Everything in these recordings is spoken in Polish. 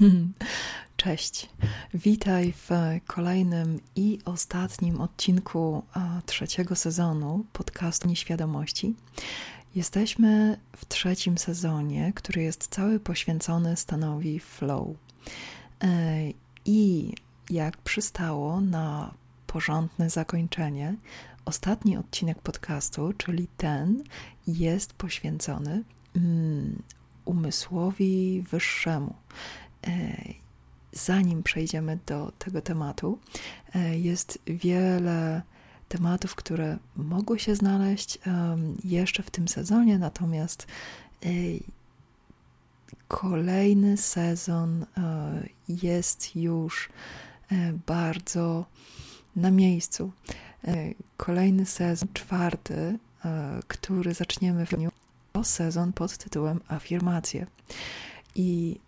Cześć. Witaj w kolejnym i ostatnim odcinku trzeciego sezonu podcastu Nieświadomości. Jesteśmy w trzecim sezonie, który jest cały poświęcony stanowi flow. E, I jak przystało na porządne zakończenie, ostatni odcinek podcastu, czyli ten, jest poświęcony mm, umysłowi wyższemu. E, zanim przejdziemy do tego tematu, e, jest wiele tematów, które mogły się znaleźć jeszcze w tym sezonie, natomiast e, kolejny sezon jest już bardzo na miejscu. Kolejny sezon, czwarty, który zaczniemy w dniu sezon pod tytułem Afirmacje. I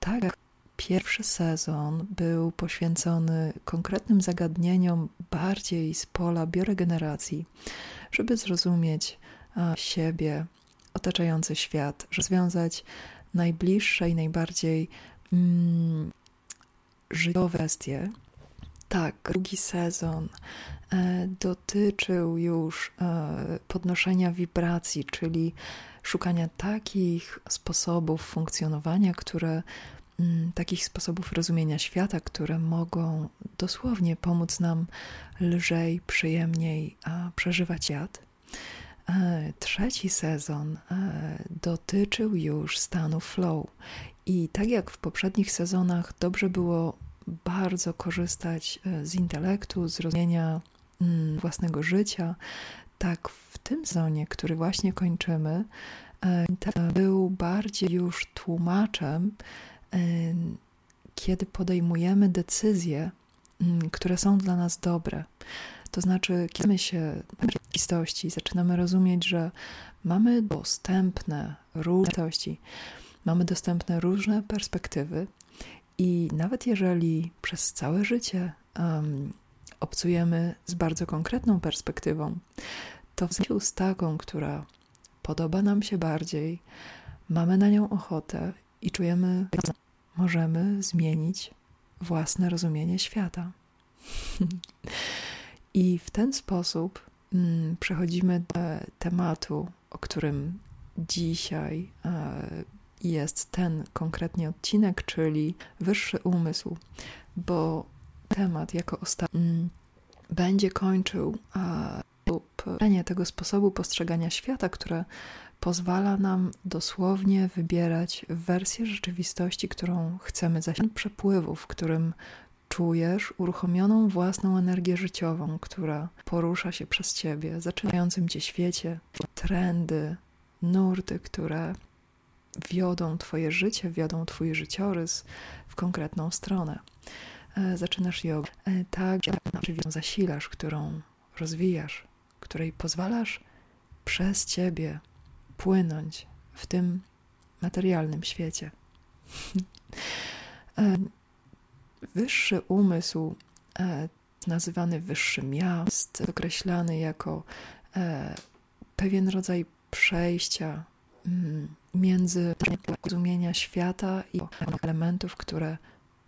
tak jak pierwszy sezon był poświęcony konkretnym zagadnieniom bardziej z pola bioregeneracji, żeby zrozumieć siebie, otaczający świat, rozwiązać najbliższe i najbardziej mm, kwestie. Tak, drugi sezon E, dotyczył już e, podnoszenia wibracji, czyli szukania takich sposobów funkcjonowania, które mm, takich sposobów rozumienia świata, które mogą dosłownie pomóc nam lżej, przyjemniej przeżywać świat. E, trzeci sezon dotyczył już stanu flow. I tak jak w poprzednich sezonach, dobrze było bardzo korzystać z intelektu, z rozumienia Mm, własnego życia, tak w tym zonie, który właśnie kończymy, e, był bardziej już tłumaczem, e, kiedy podejmujemy decyzje, mm, które są dla nas dobre. To znaczy, kiedy się rzeczywistości zaczynamy rozumieć, że mamy dostępne różne mamy dostępne różne perspektywy, i nawet jeżeli przez całe życie um, obcujemy z bardzo konkretną perspektywą, to w związku z taką, która podoba nam się bardziej, mamy na nią ochotę i czujemy, że możemy zmienić własne rozumienie świata. I w ten sposób mm, przechodzimy do tematu, o którym dzisiaj e, jest ten konkretnie odcinek, czyli wyższy umysł, bo temat jako ostatni mm, będzie kończył lub tego sposobu postrzegania świata, które pozwala nam dosłownie wybierać wersję rzeczywistości, którą chcemy zasiąść przepływu, w którym czujesz uruchomioną własną energię życiową, która porusza się przez ciebie, zaczynającym cię świecie, trendy, nurty, które wiodą twoje życie, wiodą twój życiorys w konkretną stronę. E, zaczynasz jogę, e, tak, oczywiście zasilasz, którą rozwijasz, której pozwalasz przez ciebie płynąć w tym materialnym świecie. E, wyższy umysł, nazywany wyższym ja, jest określany jako pewien rodzaj przejścia mm, między rozumienia świata i elementów, które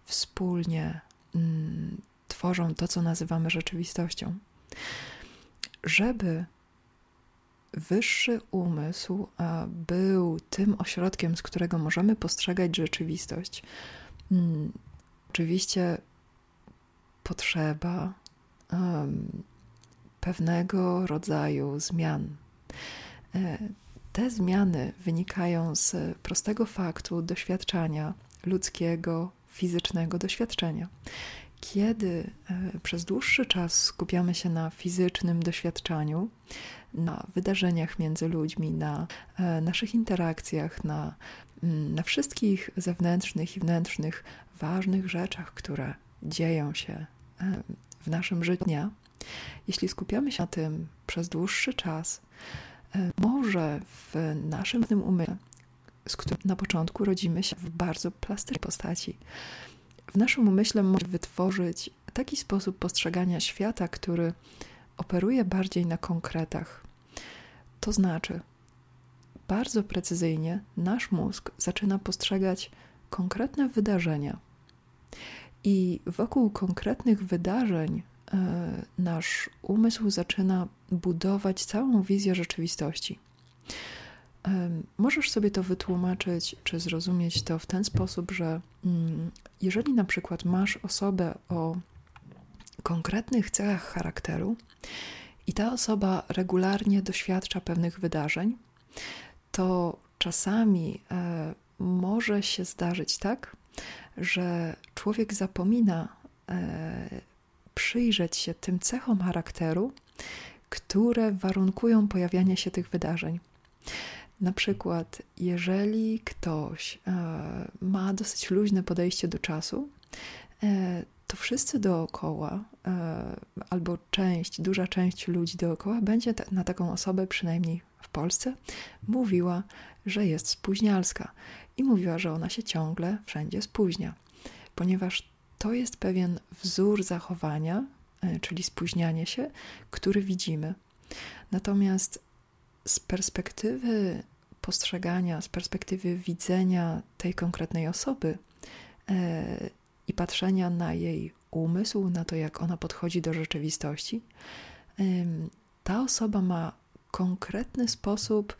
wspólnie Mm, tworzą to, co nazywamy rzeczywistością. Żeby wyższy umysł był tym ośrodkiem, z którego możemy postrzegać rzeczywistość, mm, oczywiście potrzeba pewnego rodzaju zmian. E, te zmiany wynikają z prostego faktu doświadczania ludzkiego fizycznego doświadczenia. Kiedy e, przez dłuższy czas skupiamy się na fizycznym doświadczaniu, na wydarzeniach między ludźmi, na e, naszych interakcjach, na, mm, na wszystkich zewnętrznych i wnętrznych ważnych rzeczach, które dzieją się e, w naszym życiu jeśli skupiamy się na tym przez dłuższy czas, może w naszym umyśle z którym na początku rodzimy się w bardzo plastycznej postaci. W naszym umyśle może wytworzyć taki sposób postrzegania świata, który operuje bardziej na konkretach. To znaczy, bardzo precyzyjnie nasz mózg zaczyna postrzegać konkretne wydarzenia. I wokół konkretnych wydarzeń e, nasz umysł zaczyna budować całą wizję rzeczywistości. Możesz sobie to wytłumaczyć, czy zrozumieć to w ten sposób, że mm, jeżeli na przykład masz osobę o konkretnych cechach charakteru i ta osoba regularnie doświadcza pewnych wydarzeń, to czasami e, może się zdarzyć tak, że człowiek zapomina e, przyjrzeć się tym cechom charakteru, które warunkują pojawianie się tych wydarzeń. Na przykład, jeżeli ktoś e, ma dosyć luźne podejście do czasu, e, to wszyscy dookoła, e, albo część, duża część ludzi dookoła będzie na taką osobę, przynajmniej w Polsce, mówiła, że jest spóźnialska i mówiła, że ona się ciągle wszędzie spóźnia, ponieważ to jest pewien wzór zachowania, czyli spóźnianie się, który widzimy. Natomiast z perspektywy postrzegania, z perspektywy widzenia tej konkretnej osoby e, i patrzenia na jej umysł, na to, jak ona podchodzi do rzeczywistości, ta osoba ma konkretny sposób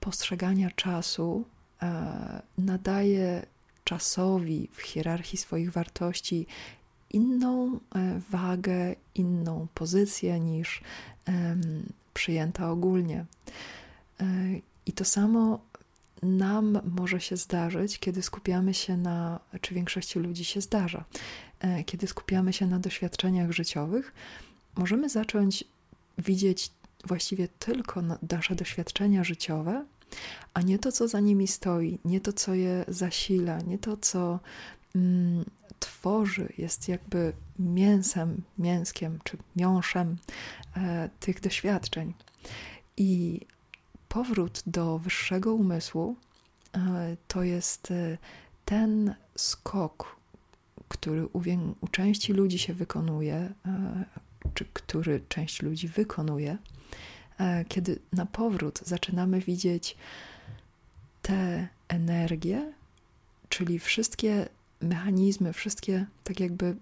postrzegania czasu, e, nadaje czasowi w hierarchii swoich wartości inną e, wagę, inną pozycję niż przyjęta ogólnie. E, I to samo nam może się zdarzyć, kiedy skupiamy się na, czy większości ludzi się zdarza, e, kiedy skupiamy się na doświadczeniach życiowych, możemy zacząć widzieć właściwie tylko nasze doświadczenia życiowe, a nie to, co za nimi stoi, nie to, co je zasila, nie to, co mm, tworzy, jest jakby mięsem, mięskiem czy miąższem e, tych doświadczeń. I powrót do wyższego umysłu e, to jest e, ten skok, który u, u części ludzi się wykonuje, e, czy który część ludzi wykonuje, kiedy na powrót zaczynamy widzieć te energie, czyli wszystkie mechanizmy, wszystkie, tak jakby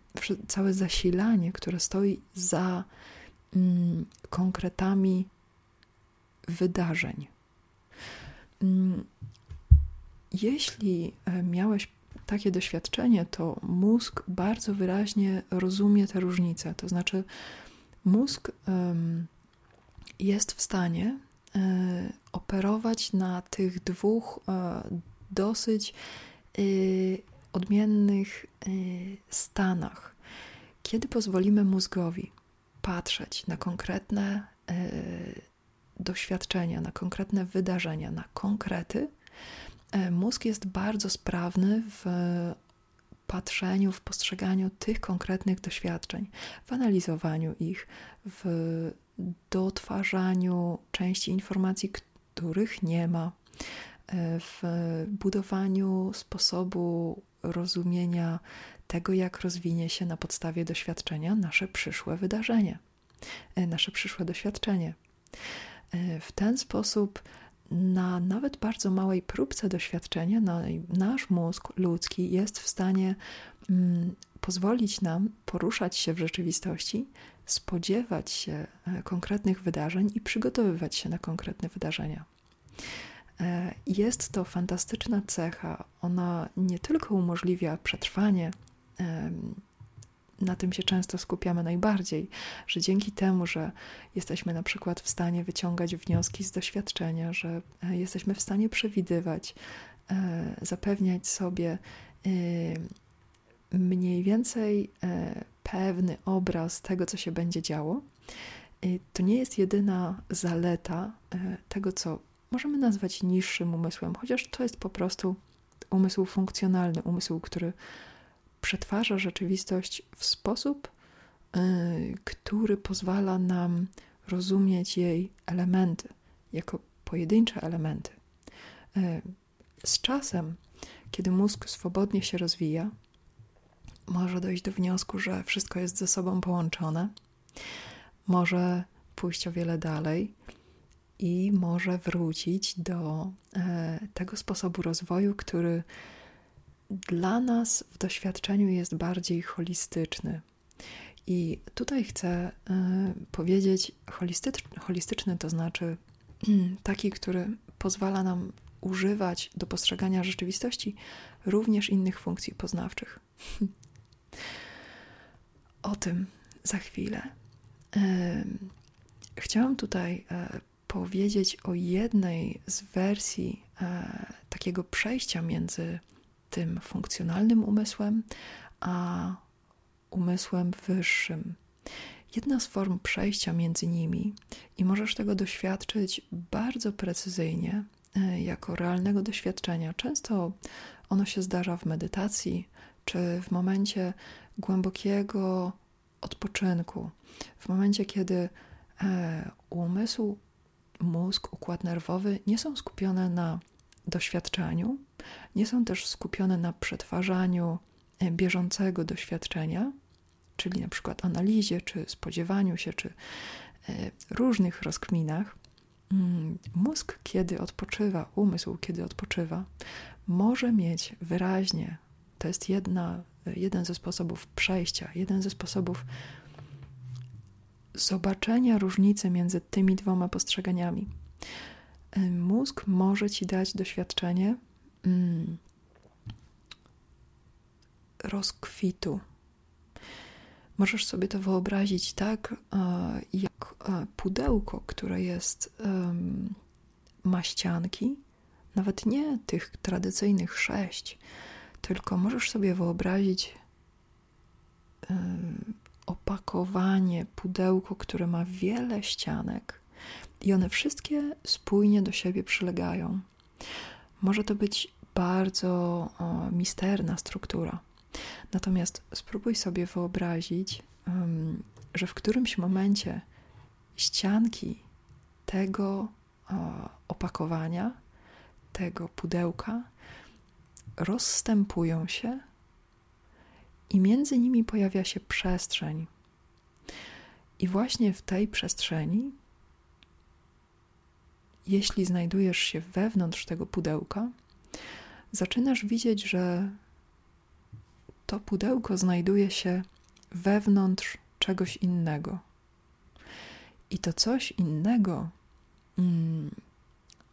całe zasilanie, które stoi za mm, konkretami wydarzeń. Mm, jeśli e, miałeś takie doświadczenie, to mózg bardzo wyraźnie rozumie te różnice. To znaczy, mózg jest w stanie e, operować na tych dwóch e, dosyć odmiennych stanach. Kiedy pozwolimy mózgowi patrzeć na konkretne doświadczenia, na konkretne wydarzenia, na konkrety, e, mózg jest bardzo sprawny w patrzeniu, w postrzeganiu tych konkretnych doświadczeń, w analizowaniu ich, w dotwarzaniu części informacji, których nie ma, e, w budowaniu sposobu rozumienia tego, jak rozwinie się na podstawie doświadczenia nasze przyszłe wydarzenie, e, nasze przyszłe doświadczenie. E, w ten sposób na nawet bardzo małej próbce doświadczenia nasz mózg ludzki jest w stanie mm, pozwolić nam poruszać się w rzeczywistości, spodziewać się e, konkretnych wydarzeń i przygotowywać się na konkretne wydarzenia. E, jest to fantastyczna cecha. Ona nie tylko umożliwia przetrwanie na tym się często skupiamy najbardziej, że dzięki temu, że jesteśmy na przykład w stanie wyciągać wnioski z doświadczenia, że e, jesteśmy w stanie przewidywać, zapewniać sobie mniej więcej pewny obraz tego, co się będzie działo, to nie jest jedyna zaleta tego, co możemy nazwać niższym umysłem, chociaż to jest po prostu umysł funkcjonalny, umysł, który przetwarza rzeczywistość w sposób, y, który pozwala nam rozumieć jej elementy jako pojedyncze elementy. Y, z czasem, kiedy mózg swobodnie się rozwija, może dojść do wniosku, że wszystko jest ze sobą połączone, może pójść o wiele dalej i może wrócić do e, tego sposobu rozwoju, który dla nas w doświadczeniu jest bardziej holistyczny. I tutaj chcę y, powiedzieć, holistyczny, holistyczny to znaczy taki, który pozwala nam używać do postrzegania rzeczywistości również innych funkcji poznawczych. o tym za chwilę. Chciałam tutaj e, powiedzieć o jednej z wersji e, takiego przejścia między tym funkcjonalnym umysłem a umysłem wyższym. Jedna z form przejścia między nimi, i możesz tego doświadczyć bardzo precyzyjnie, e, jako realnego doświadczenia. Często ono się zdarza w medytacji, czy w momencie głębokiego odpoczynku, w momencie, kiedy e, umysł, mózg, układ nerwowy nie są skupione na doświadczeniu, nie są też skupione na przetwarzaniu e, bieżącego doświadczenia, czyli na przykład analizie, czy spodziewaniu się, czy e, różnych rozkminach. Mm, mózg, kiedy odpoczywa, umysł, kiedy odpoczywa, może mieć wyraźnie, to jest jedna jeden ze sposobów przejścia, jeden ze sposobów zobaczenia różnicy między tymi dwoma postrzeganiami. Mózg może ci dać doświadczenie mm, rozkwitu. Możesz sobie to wyobrazić tak, jak pudełko, które jest maścianki, nawet nie tych tradycyjnych sześć, tylko możesz sobie wyobrazić opakowanie, pudełko, które ma wiele ścianek i one wszystkie spójnie do siebie przylegają. Może to być bardzo o, misterna struktura. Natomiast spróbuj sobie wyobrazić, że w którymś momencie ścianki tego opakowania, tego pudełka rozstępują się i między nimi pojawia się przestrzeń. I właśnie w tej przestrzeni, jeśli znajdujesz się wewnątrz tego pudełka, zaczynasz widzieć, że to pudełko znajduje się wewnątrz czegoś innego. I to coś innego mm,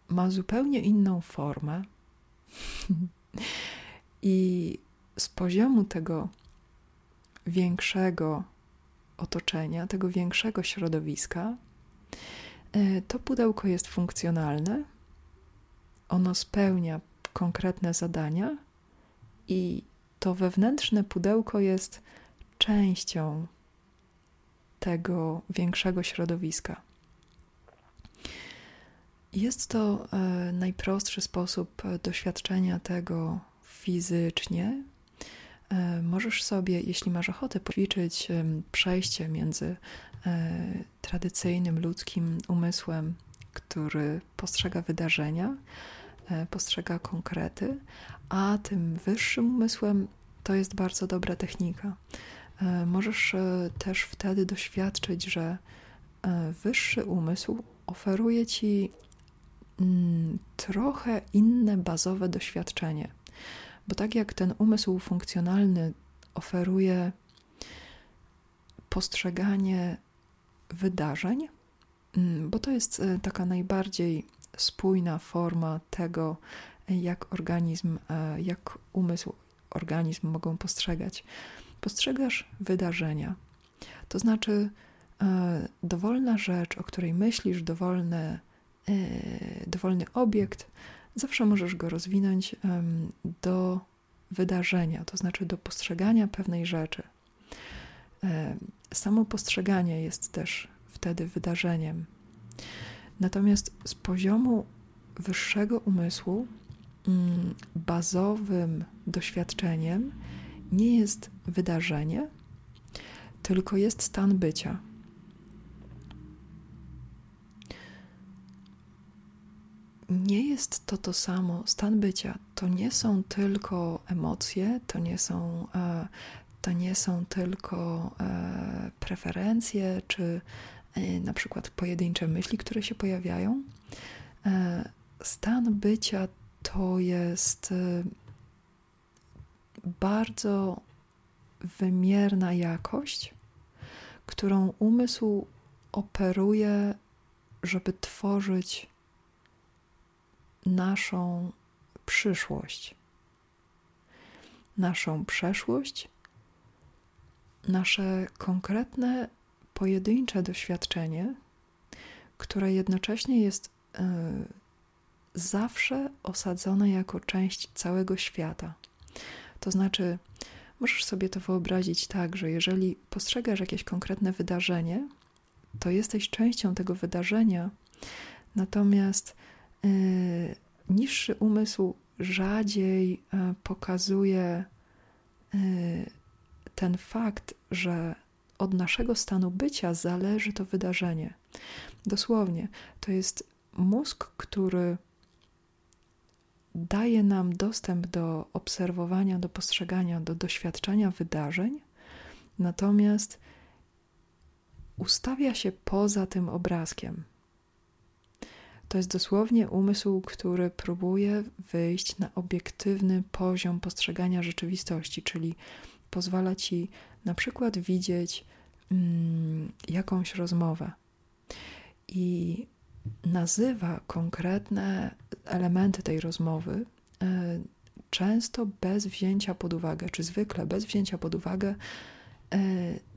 ma zupełnie inną formę. I z poziomu tego większego otoczenia, tego większego środowiska, e, to pudełko jest funkcjonalne, ono spełnia konkretne zadania i to wewnętrzne pudełko jest częścią tego większego środowiska. Jest to e, najprostszy sposób e, doświadczenia tego fizycznie. E, możesz sobie, jeśli masz ochotę, poćwiczyć przejście między tradycyjnym ludzkim umysłem, który postrzega wydarzenia, postrzega konkrety, a tym wyższym umysłem to jest bardzo dobra technika. Możesz też wtedy doświadczyć, że wyższy umysł oferuje ci trochę inne bazowe doświadczenie. Bo tak jak ten umysł funkcjonalny oferuje postrzeganie wydarzeń, mm, bo to jest e, taka najbardziej spójna forma tego, jak organizm, e, jak umysł, organizm mogą postrzegać. Postrzegasz wydarzenia. To znaczy, e, dowolna rzecz, o której myślisz, dowolne dowolny obiekt, zawsze możesz go rozwinąć do wydarzenia, to znaczy do postrzegania pewnej rzeczy. E, samo postrzeganie jest też wtedy wydarzeniem. Natomiast z poziomu wyższego umysłu, mm, bazowym doświadczeniem nie jest wydarzenie, tylko jest stan bycia. Nie jest to to samo. Stan bycia to nie są tylko emocje, to nie są, e, to nie są tylko e, preferencje, czy e, na przykład pojedyncze myśli, które się pojawiają. Stan bycia to jest bardzo wymierna jakość, którą umysł operuje, żeby tworzyć naszą przyszłość, naszą przeszłość, nasze konkretne, pojedyncze doświadczenie, które jednocześnie jest y, zawsze osadzone jako część całego świata. To znaczy, możesz sobie to wyobrazić tak, że jeżeli postrzegasz jakieś konkretne wydarzenie, to jesteś częścią tego wydarzenia, natomiast niższy umysł rzadziej y, pokazuje y, ten fakt, że od naszego stanu bycia zależy to wydarzenie. Dosłownie, to jest mózg, który daje nam dostęp do obserwowania, do postrzegania, do doświadczenia wydarzeń, natomiast ustawia się poza tym obrazkiem. To jest dosłownie umysł, który próbuje wyjść na obiektywny poziom postrzegania rzeczywistości, czyli pozwala ci na przykład widzieć mm, jakąś rozmowę i nazywa konkretne elementy tej rozmowy, e, często bez wzięcia pod uwagę, czy zwykle bez wzięcia pod uwagę e,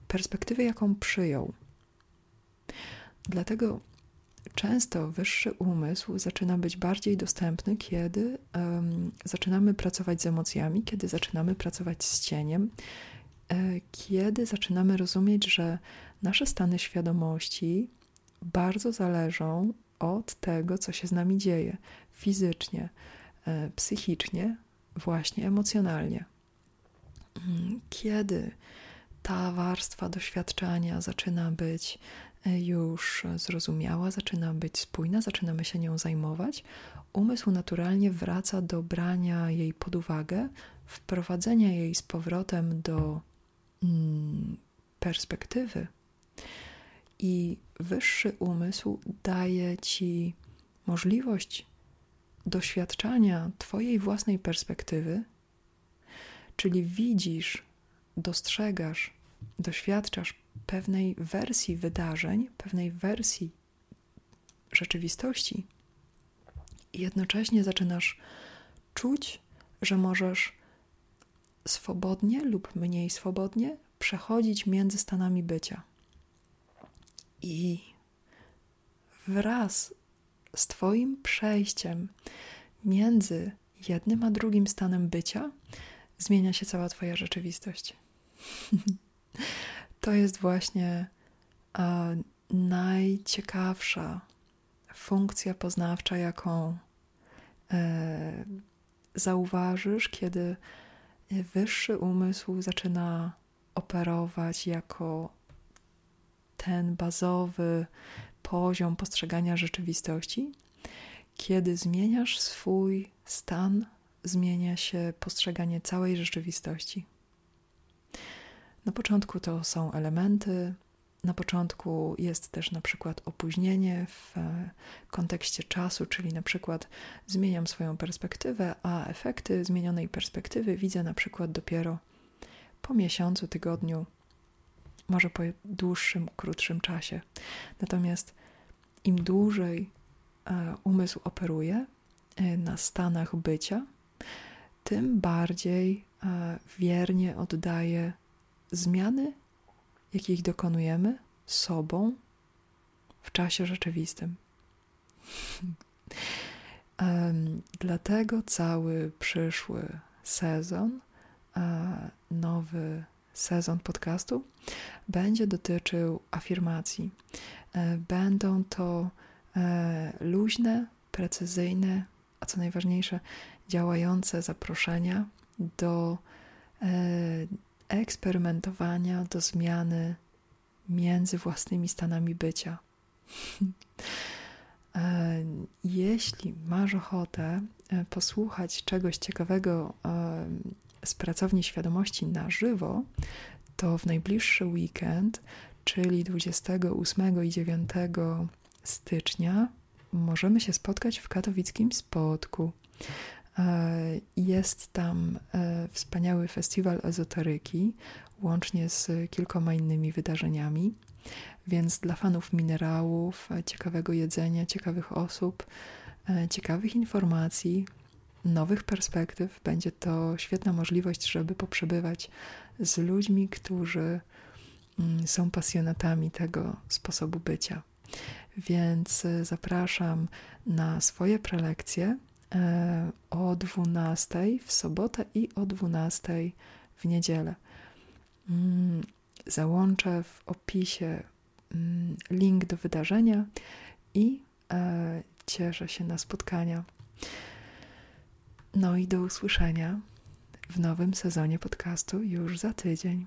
perspektywy, jaką przyjął. Dlatego często wyższy umysł zaczyna być bardziej dostępny, kiedy um, zaczynamy pracować z emocjami, kiedy zaczynamy pracować z cieniem, e, kiedy zaczynamy rozumieć, że nasze stany świadomości bardzo zależą od tego, co się z nami dzieje fizycznie, e, psychicznie, właśnie emocjonalnie. Mm, kiedy ta warstwa doświadczenia zaczyna być już zrozumiała, zaczyna być spójna, zaczynamy się nią zajmować, umysł naturalnie wraca do brania jej pod uwagę, wprowadzenia jej z powrotem do mm, perspektywy. I wyższy umysł daje ci możliwość doświadczania Twojej własnej perspektywy, czyli widzisz, dostrzegasz, doświadczasz pewnej wersji wydarzeń, pewnej wersji rzeczywistości, i jednocześnie zaczynasz czuć, że możesz swobodnie lub mniej swobodnie przechodzić między stanami bycia. I wraz z Twoim przejściem między jednym a drugim stanem bycia zmienia się cała Twoja rzeczywistość. to jest właśnie a, najciekawsza funkcja poznawcza, jaką e, zauważysz, kiedy wyższy umysł zaczyna operować jako ten bazowy poziom postrzegania rzeczywistości. Kiedy zmieniasz swój stan, zmienia się postrzeganie całej rzeczywistości. Na początku to są elementy, na początku jest też na przykład opóźnienie w e, kontekście czasu, czyli na przykład zmieniam swoją perspektywę, a efekty zmienionej perspektywy widzę na przykład dopiero po miesiącu, tygodniu, może po dłuższym, krótszym czasie. Natomiast im dłużej e, umysł operuje e, na stanach bycia, tym bardziej wiernie oddaje zmiany, jakich dokonujemy sobą w czasie rzeczywistym. Dlatego cały przyszły sezon, nowy sezon podcastu będzie dotyczył afirmacji. E, będą to e, luźne, precyzyjne, a co najważniejsze, działające zaproszenia do e, eksperymentowania, do zmiany między własnymi stanami bycia. Jeśli masz ochotę posłuchać czegoś ciekawego z pracowni świadomości na żywo, to w najbliższy weekend, czyli 28 i 9 stycznia, możemy się spotkać w katowickim spotku. Jest tam wspaniały festiwal ezoteryki, łącznie z kilkoma innymi wydarzeniami. Więc dla fanów minerałów, ciekawego jedzenia, ciekawych osób, ciekawych informacji, nowych perspektyw, będzie to świetna możliwość, żeby poprzebywać z ludźmi, którzy mm, są pasjonatami tego sposobu bycia. Więc e, zapraszam na swoje prelekcje e, o 12 w sobotę i o 12 w niedzielę. Mm, załączę w opisie mm, link do wydarzenia i e, cieszę się na spotkania. No i do usłyszenia w nowym sezonie podcastu już za tydzień.